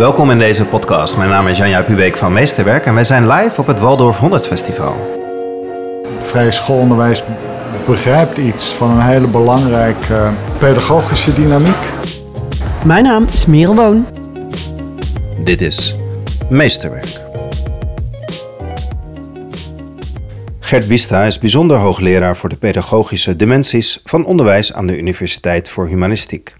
Welkom in deze podcast. Mijn naam is Janja Pubeek van Meesterwerk en wij zijn live op het Waldorf 100 Festival. Vrij schoolonderwijs begrijpt iets van een hele belangrijke pedagogische dynamiek. Mijn naam is Merel Boon. Dit is Meesterwerk. Gert Bista is bijzonder hoogleraar voor de pedagogische dimensies van onderwijs aan de Universiteit voor Humanistiek.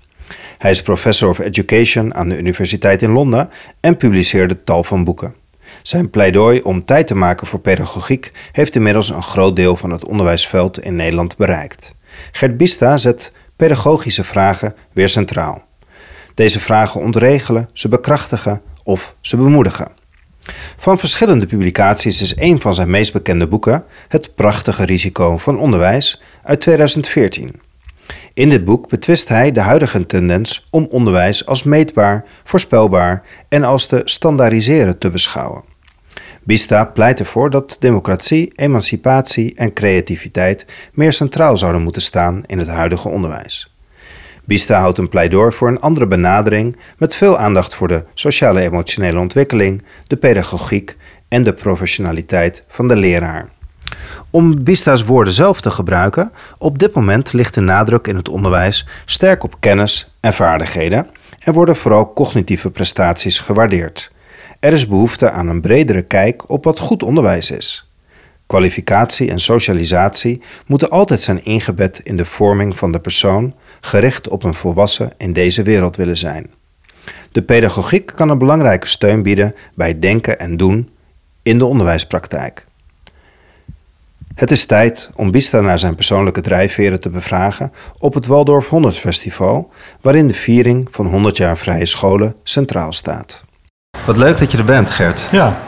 Hij is professor of education aan de Universiteit in Londen en publiceerde tal van boeken. Zijn pleidooi om tijd te maken voor pedagogiek heeft inmiddels een groot deel van het onderwijsveld in Nederland bereikt. Gert Bista zet pedagogische vragen weer centraal. Deze vragen ontregelen, ze bekrachtigen of ze bemoedigen. Van verschillende publicaties is een van zijn meest bekende boeken Het prachtige risico van onderwijs uit 2014. In dit boek betwist hij de huidige tendens om onderwijs als meetbaar, voorspelbaar en als te standaardiseren te beschouwen. Bista pleit ervoor dat democratie, emancipatie en creativiteit meer centraal zouden moeten staan in het huidige onderwijs. Bista houdt een pleidooi voor een andere benadering met veel aandacht voor de sociale emotionele ontwikkeling, de pedagogiek en de professionaliteit van de leraar. Om Bista's woorden zelf te gebruiken, op dit moment ligt de nadruk in het onderwijs sterk op kennis en vaardigheden en worden vooral cognitieve prestaties gewaardeerd. Er is behoefte aan een bredere kijk op wat goed onderwijs is. Kwalificatie en socialisatie moeten altijd zijn ingebed in de vorming van de persoon, gericht op een volwassen in deze wereld willen zijn. De pedagogiek kan een belangrijke steun bieden bij denken en doen in de onderwijspraktijk. Het is tijd om Bista naar zijn persoonlijke drijfveren te bevragen op het Waldorf 100 Festival, waarin de viering van 100 jaar vrije scholen centraal staat. Wat leuk dat je er bent, Gert. Ja,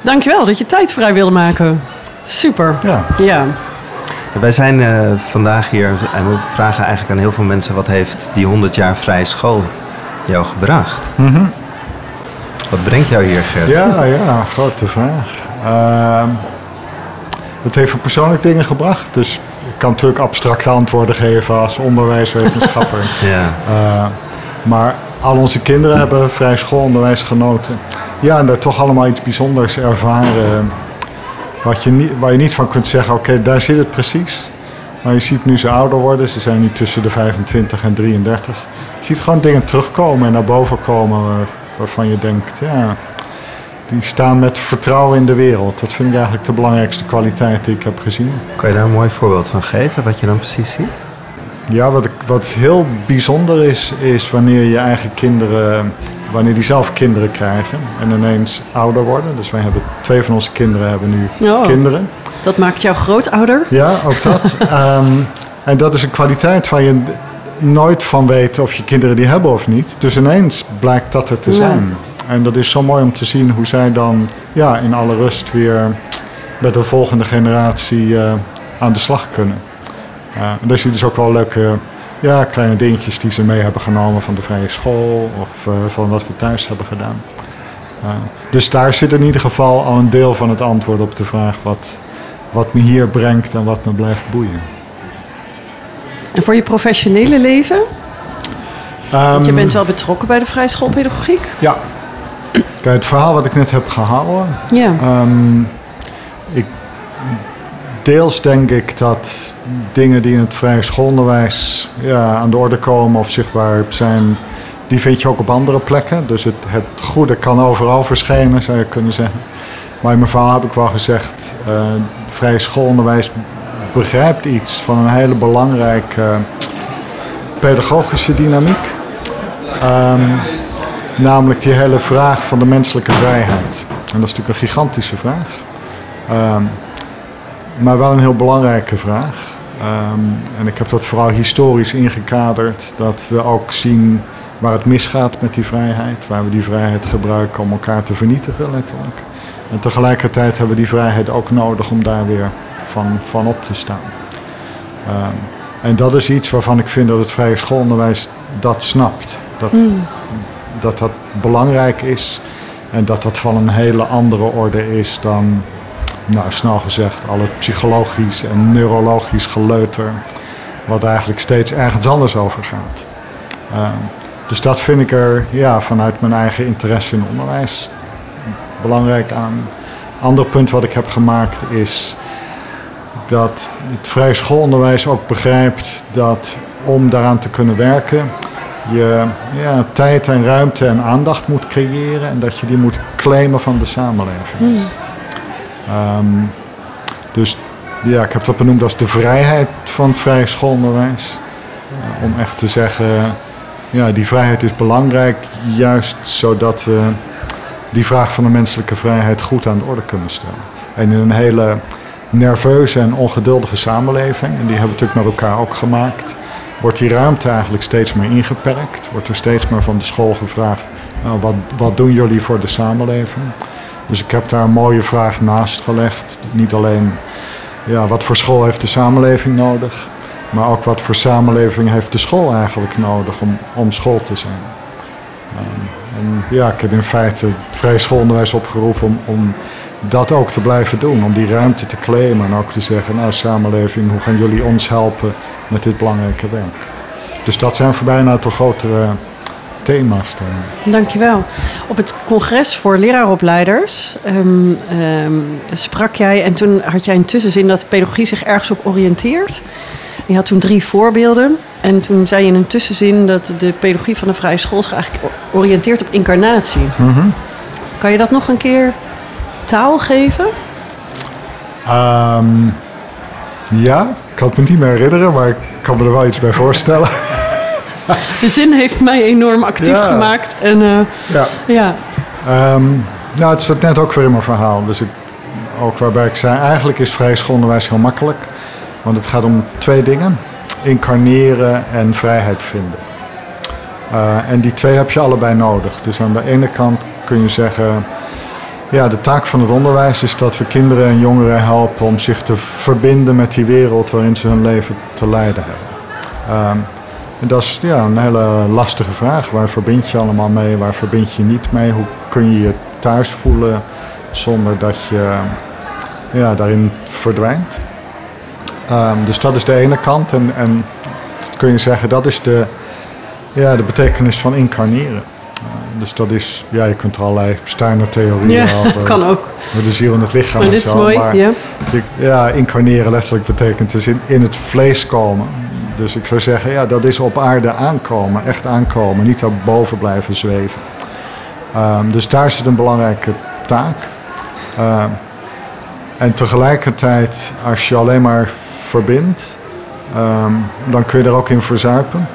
Dankjewel dat je tijd vrij wilde maken. Super. ja. Ja. Wij zijn eh, vandaag hier en we vragen eigenlijk aan heel veel mensen wat heeft die 100 jaar vrije school jou gebracht? Wat brengt jou hier, Gert? Ja, ja, grote vraag. Ehm, het heeft me persoonlijk dingen gebracht. Dus ik kan natuurlijk abstracte antwoorden geven als onderwijswetenschapper. Ja. Eh, maar al onze kinderen hebben vrij schoolonderwijs genoten. Ja, en daar toch allemaal iets bijzonders ervaren. Wat je niet, waar je niet van kunt zeggen, oké, daar zit het precies. Maar je ziet nu ze ouder worden, ze zijn nu tussen de 25 en 33. Je ziet gewoon dingen terugkomen en naar boven komen waar- waarvan je denkt, ja, die staan met vertrouwen in de wereld. Dat vind ik eigenlijk de belangrijkste kwaliteit die ik heb gezien. Kan je daar een mooi voorbeeld van geven, wat je dan precies ziet? Ja, wat, ik, wat heel bijzonder is, is wanneer je eigen kinderen, wanneer die zelf kinderen krijgen en ineens ouder worden. Dus wij hebben twee van onze kinderen hebben nu Oh. kinderen. Dat maakt jou grootouder. Ja, ook dat. Ehm, en dat is een kwaliteit waar je nooit van weet of je kinderen die hebben of niet. Dus ineens blijkt dat het te Ja. En dat is zo mooi om te zien hoe zij dan ja, in alle rust weer met de volgende generatie eh, aan de slag kunnen. Uh, en daar zie je dus ook wel leuke ja, kleine dingetjes die ze mee hebben genomen van de vrije school of eh, van wat we thuis hebben gedaan. Dus daar zit in ieder geval al een deel van het antwoord op de vraag wat, wat me hier brengt en wat me blijft boeien. En voor je professionele leven? Want je Ehm, bent wel betrokken bij de vrije schoolpedagogiek. Ja. Kijk, het verhaal wat ik net heb gehouden. Ja. ehm, ik, deels denk ik dat dingen die in het vrije schoolonderwijs ja, aan de orde komen of zichtbaar zijn, die vind je ook op andere plekken. Dus het, het goede kan overal verschijnen, zou je kunnen zeggen. Maar in mijn verhaal heb ik wel gezegd, eh vrije schoolonderwijs begrijpt iets van een hele belangrijke pedagogische dynamiek. Ehm, namelijk die hele vraag van de menselijke vrijheid. En dat is natuurlijk een gigantische vraag. Ehm, maar wel een heel belangrijke vraag. Ehm, en ik heb dat vooral historisch ingekaderd. Dat we ook zien waar het misgaat met die vrijheid. Waar we die vrijheid gebruiken om elkaar te vernietigen letterlijk. En tegelijkertijd hebben we die vrijheid ook nodig om daar weer van, van op te staan. Ehm, en dat is iets waarvan ik vind dat het vrije schoolonderwijs dat snapt. Dat, dat dat belangrijk is en dat dat van een hele andere orde is dan, nou snel gezegd, al het psychologisch en neurologisch geleuter, wat eigenlijk steeds ergens anders over gaat. Ehm, dus dat vind ik er ja, vanuit mijn eigen interesse in onderwijs belangrijk aan. Ander punt wat ik heb gemaakt is dat het vrije schoolonderwijs ook begrijpt dat om daaraan te kunnen werken, je ja, tijd en ruimte en aandacht moet creëren en dat je die moet claimen van de samenleving. Hmm. Ehm, dus ja, ik heb dat benoemd als de vrijheid van het vrije schoolonderwijs. Uh, om echt te zeggen, ja, die vrijheid is belangrijk, juist zodat we die vraag van de menselijke vrijheid goed aan de orde kunnen stellen. En in een hele nerveuze en ongeduldige samenleving, en die hebben we natuurlijk met elkaar ook gemaakt, wordt die ruimte eigenlijk steeds meer ingeperkt. Wordt er steeds meer van de school gevraagd, nou, wat, wat doen jullie voor de samenleving? Dus ik heb daar een mooie vraag naast gelegd. Niet alleen ja, wat voor school heeft de samenleving nodig, maar ook wat voor samenleving heeft de school eigenlijk nodig om, om school te zijn. Um, en ja, ik heb in feite het vrije schoolonderwijs opgeroepen om, om dat ook te blijven doen. Om die ruimte te claimen en ook te zeggen, nou samenleving, hoe gaan jullie ons helpen met dit belangrijke werk? Dus dat zijn voor mij een aantal grotere thema's. Dan. Dankjewel. Op het congres voor leraaropleiders um, um, sprak jij en toen had jij een tussenzin dat de pedagogie zich ergens op oriënteert. Je had toen drie voorbeelden. En toen zei je in een tussenzin dat de pedagogie van de vrije school zich eigenlijk oriënteert op incarnatie. Mm -hmm. Kan je dat nog een keer taal geven? Um, ja, ik kan het me niet meer herinneren, maar ik kan me er wel iets bij voorstellen. De zin heeft mij enorm actief ja. gemaakt. En, uh, ja. ja. Um, nou, het staat net ook weer in mijn verhaal. Dus ik, ook waarbij ik zei, eigenlijk is vrij schoolonderwijs heel makkelijk. Want het gaat om twee dingen. Incarneren en vrijheid vinden. Uh, en die twee heb je allebei nodig. Dus aan de ene kant kun je zeggen... Ja, de taak van het onderwijs is dat we kinderen en jongeren helpen... om zich te verbinden met die wereld waarin ze hun leven te leiden hebben. Um, en dat is ja, een hele lastige vraag. Waar verbind je allemaal mee? Waar verbind je niet mee? Hoe kun je je thuis voelen zonder dat je ja, daarin verdwijnt? Um, dus dat is de ene kant. En, en kun je zeggen, dat is de, ja, de betekenis van incarneren. Dus dat is, ja, je kunt er allerlei Steiner-theorieën ja, over. kan ook. De ziel en het lichaam. Maar dit is mooi, maar ja. je- ja, incarneren letterlijk betekent dus in, in het vlees komen. Dus ik zou zeggen, ja, dat is op aarde aankomen, echt aankomen, niet daarboven blijven zweven. Um, dus daar zit een belangrijke taak. Um, en tegelijkertijd, als je alleen maar verbindt, um, dan kun je er ook in verzuipen.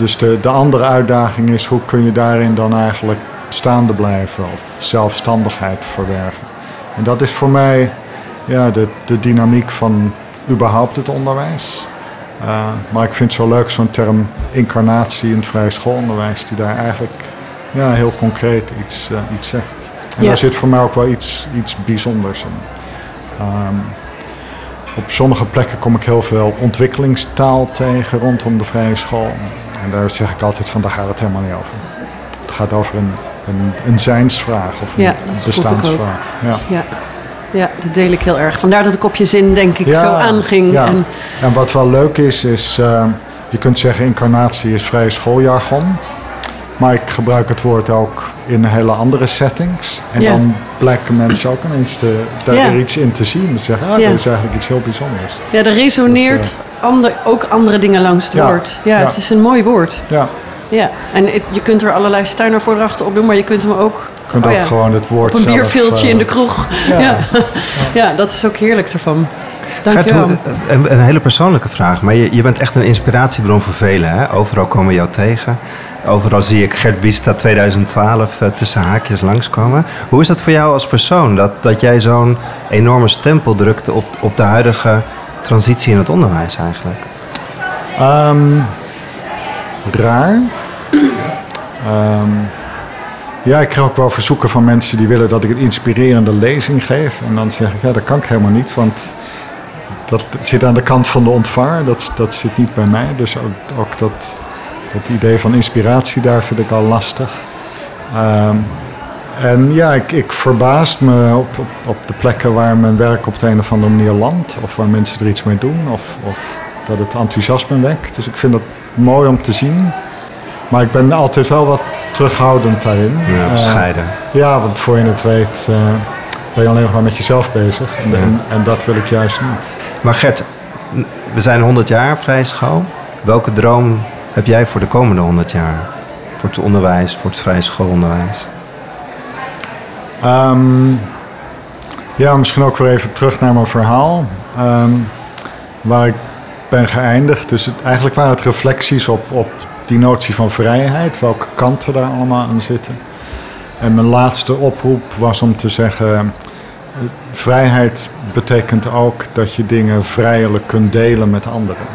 Dus de, de andere uitdaging is, hoe kun je daarin dan eigenlijk staande blijven of zelfstandigheid verwerven. En dat is voor mij ja, de, de dynamiek van überhaupt het onderwijs. Uh, maar ik vind het zo leuk, zo'n term incarnatie in het vrije schoolonderwijs, die daar eigenlijk ja, heel concreet iets, uh, iets zegt. En Ja. daar zit voor mij ook wel iets, iets bijzonders in. Um, op sommige plekken kom ik heel veel ontwikkelingstaal tegen rondom de vrije school. En daar zeg ik altijd van, daar gaat het helemaal niet over. Het gaat over een, een, een zijnsvraag of een Ja, dat bestaansvraag. Ja. Ja. ja, dat deel ik heel erg. Vandaar dat ik op je zin, denk ik, Ja, zo aanging. ja. En, En wat wel leuk is, is uh, je kunt zeggen incarnatie is vrije schooljargon. Maar ik gebruik het woord ook in hele andere settings. En Ja. dan blijken mensen ook ineens te, daar Ja. weer iets in te zien. Ze zeggen, ah, Ja. dat is eigenlijk iets heel bijzonders. ja, er resoneert Dus, ander, ook andere dingen langs het Ja, woord. Ja, ja. het is een mooi woord. Ja, Ja, en het- je kunt er allerlei Steiner-voordrachten op doen, maar je kunt hem ook je kunt oh ook ja, gewoon het woord op een eh, in de kroeg. ja. Ja. Ja. dat is ook heerlijk ervan. Dank Gert, je wel. een, een hele persoonlijke vraag, maar je, je bent echt een inspiratiebron voor velen. Hè? Overal komen we jou tegen. Overal zie ik Gert Bista 2012 eh, tussen haakjes langskomen. Hoe is dat voor jou als persoon, dat, dat jij zo'n enorme stempel drukte op, op de huidige transitie in het onderwijs eigenlijk? Ehm, raar. Ehm, ja, ik krijg ook wel verzoeken van mensen die willen dat ik een inspirerende lezing geef. En dan zeg ik, ja, dat kan ik helemaal niet, want dat zit aan de kant van de ontvanger. Dat, dat zit niet bij mij. Dus ook, ook dat, dat idee van inspiratie, daar vind ik al lastig. Ehm, en ja, ik, ik verbaas me op, op, op de plekken waar mijn werk op de een of andere manier landt. Of waar mensen er iets mee doen. Of, of dat het enthousiasme wekt. Dus ik vind dat mooi om te zien. maar ik ben altijd wel wat terughoudend daarin. Ja, Eh, bescheiden. ja, want voor je het weet eh, ben je alleen nog maar met jezelf bezig. En, en, en dat wil ik juist niet. Maar Gert, we zijn 100 jaar vrije school. Welke droom heb jij voor de komende 100 jaar? Voor het onderwijs, voor het vrije schoolonderwijs? Ehm, ja, misschien ook weer even terug naar mijn verhaal. Ehm, waar ik ben geëindigd. Dus eigenlijk waren het reflecties op, op die notie van vrijheid. Welke kanten daar allemaal aan zitten. En mijn laatste oproep was om te zeggen... Vrijheid betekent ook dat je dingen vrijelijk kunt delen met anderen.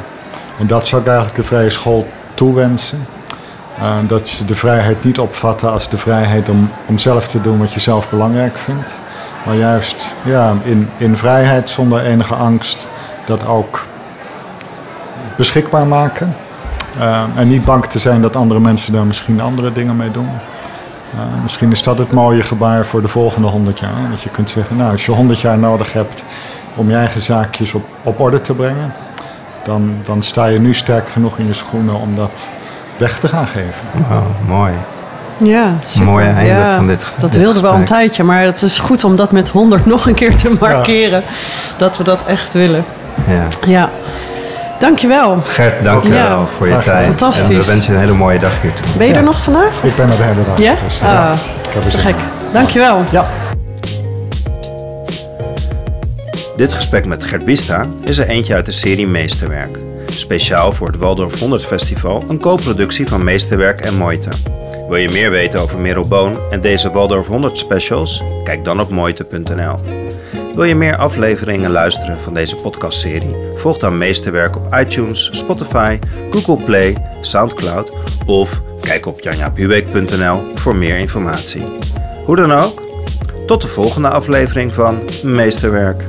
En dat zou ik eigenlijk de vrije school toewensen. Uh, dat ze de vrijheid niet opvatten als de vrijheid om, om zelf te doen wat je zelf belangrijk vindt. Maar juist ja, in, in vrijheid zonder enige angst dat ook beschikbaar maken. Uh, en niet bang te zijn dat andere mensen daar misschien andere dingen mee doen. Uh, misschien is dat het mooie gebaar voor de volgende 100 jaar. Dat je kunt zeggen, nou als je 100 jaar nodig hebt om je eigen zaakjes op, op orde te brengen. Dan, dan sta je nu sterk genoeg in je schoenen om dat weg te gaan geven. Oh, mooi. Ja, super. Mooie einde ja, van dit Dat dit wilden we al een tijdje, maar het is goed om dat met 100 nog een keer te markeren. Dat we dat echt willen. Ja. Ja. Dankjewel. Gert, dank je Ja. wel voor je tijd. Fantastisch. En we wensen je een hele mooie dag hier toe. Ben je Ja. er nog vandaag? Ik ben er de hele dag. Ja? Dus, Ah, te gek. Dankjewel. Ja. Dit gesprek met Gert Bista is er eentje uit de serie Meesterwerk. Speciaal voor het Waldorf 100 Festival, een co-productie van Meesterwerk en Moite. Wil je meer weten over Merel Boon en deze Waldorf 100 specials? Kijk dan op moite.nl. Wil je meer afleveringen luisteren van deze podcastserie? Volg dan Meesterwerk op iTunes, Spotify, Google Play, Soundcloud of kijk op janjabubeek.nl voor meer informatie. Hoe dan ook, tot de volgende aflevering van Meesterwerk.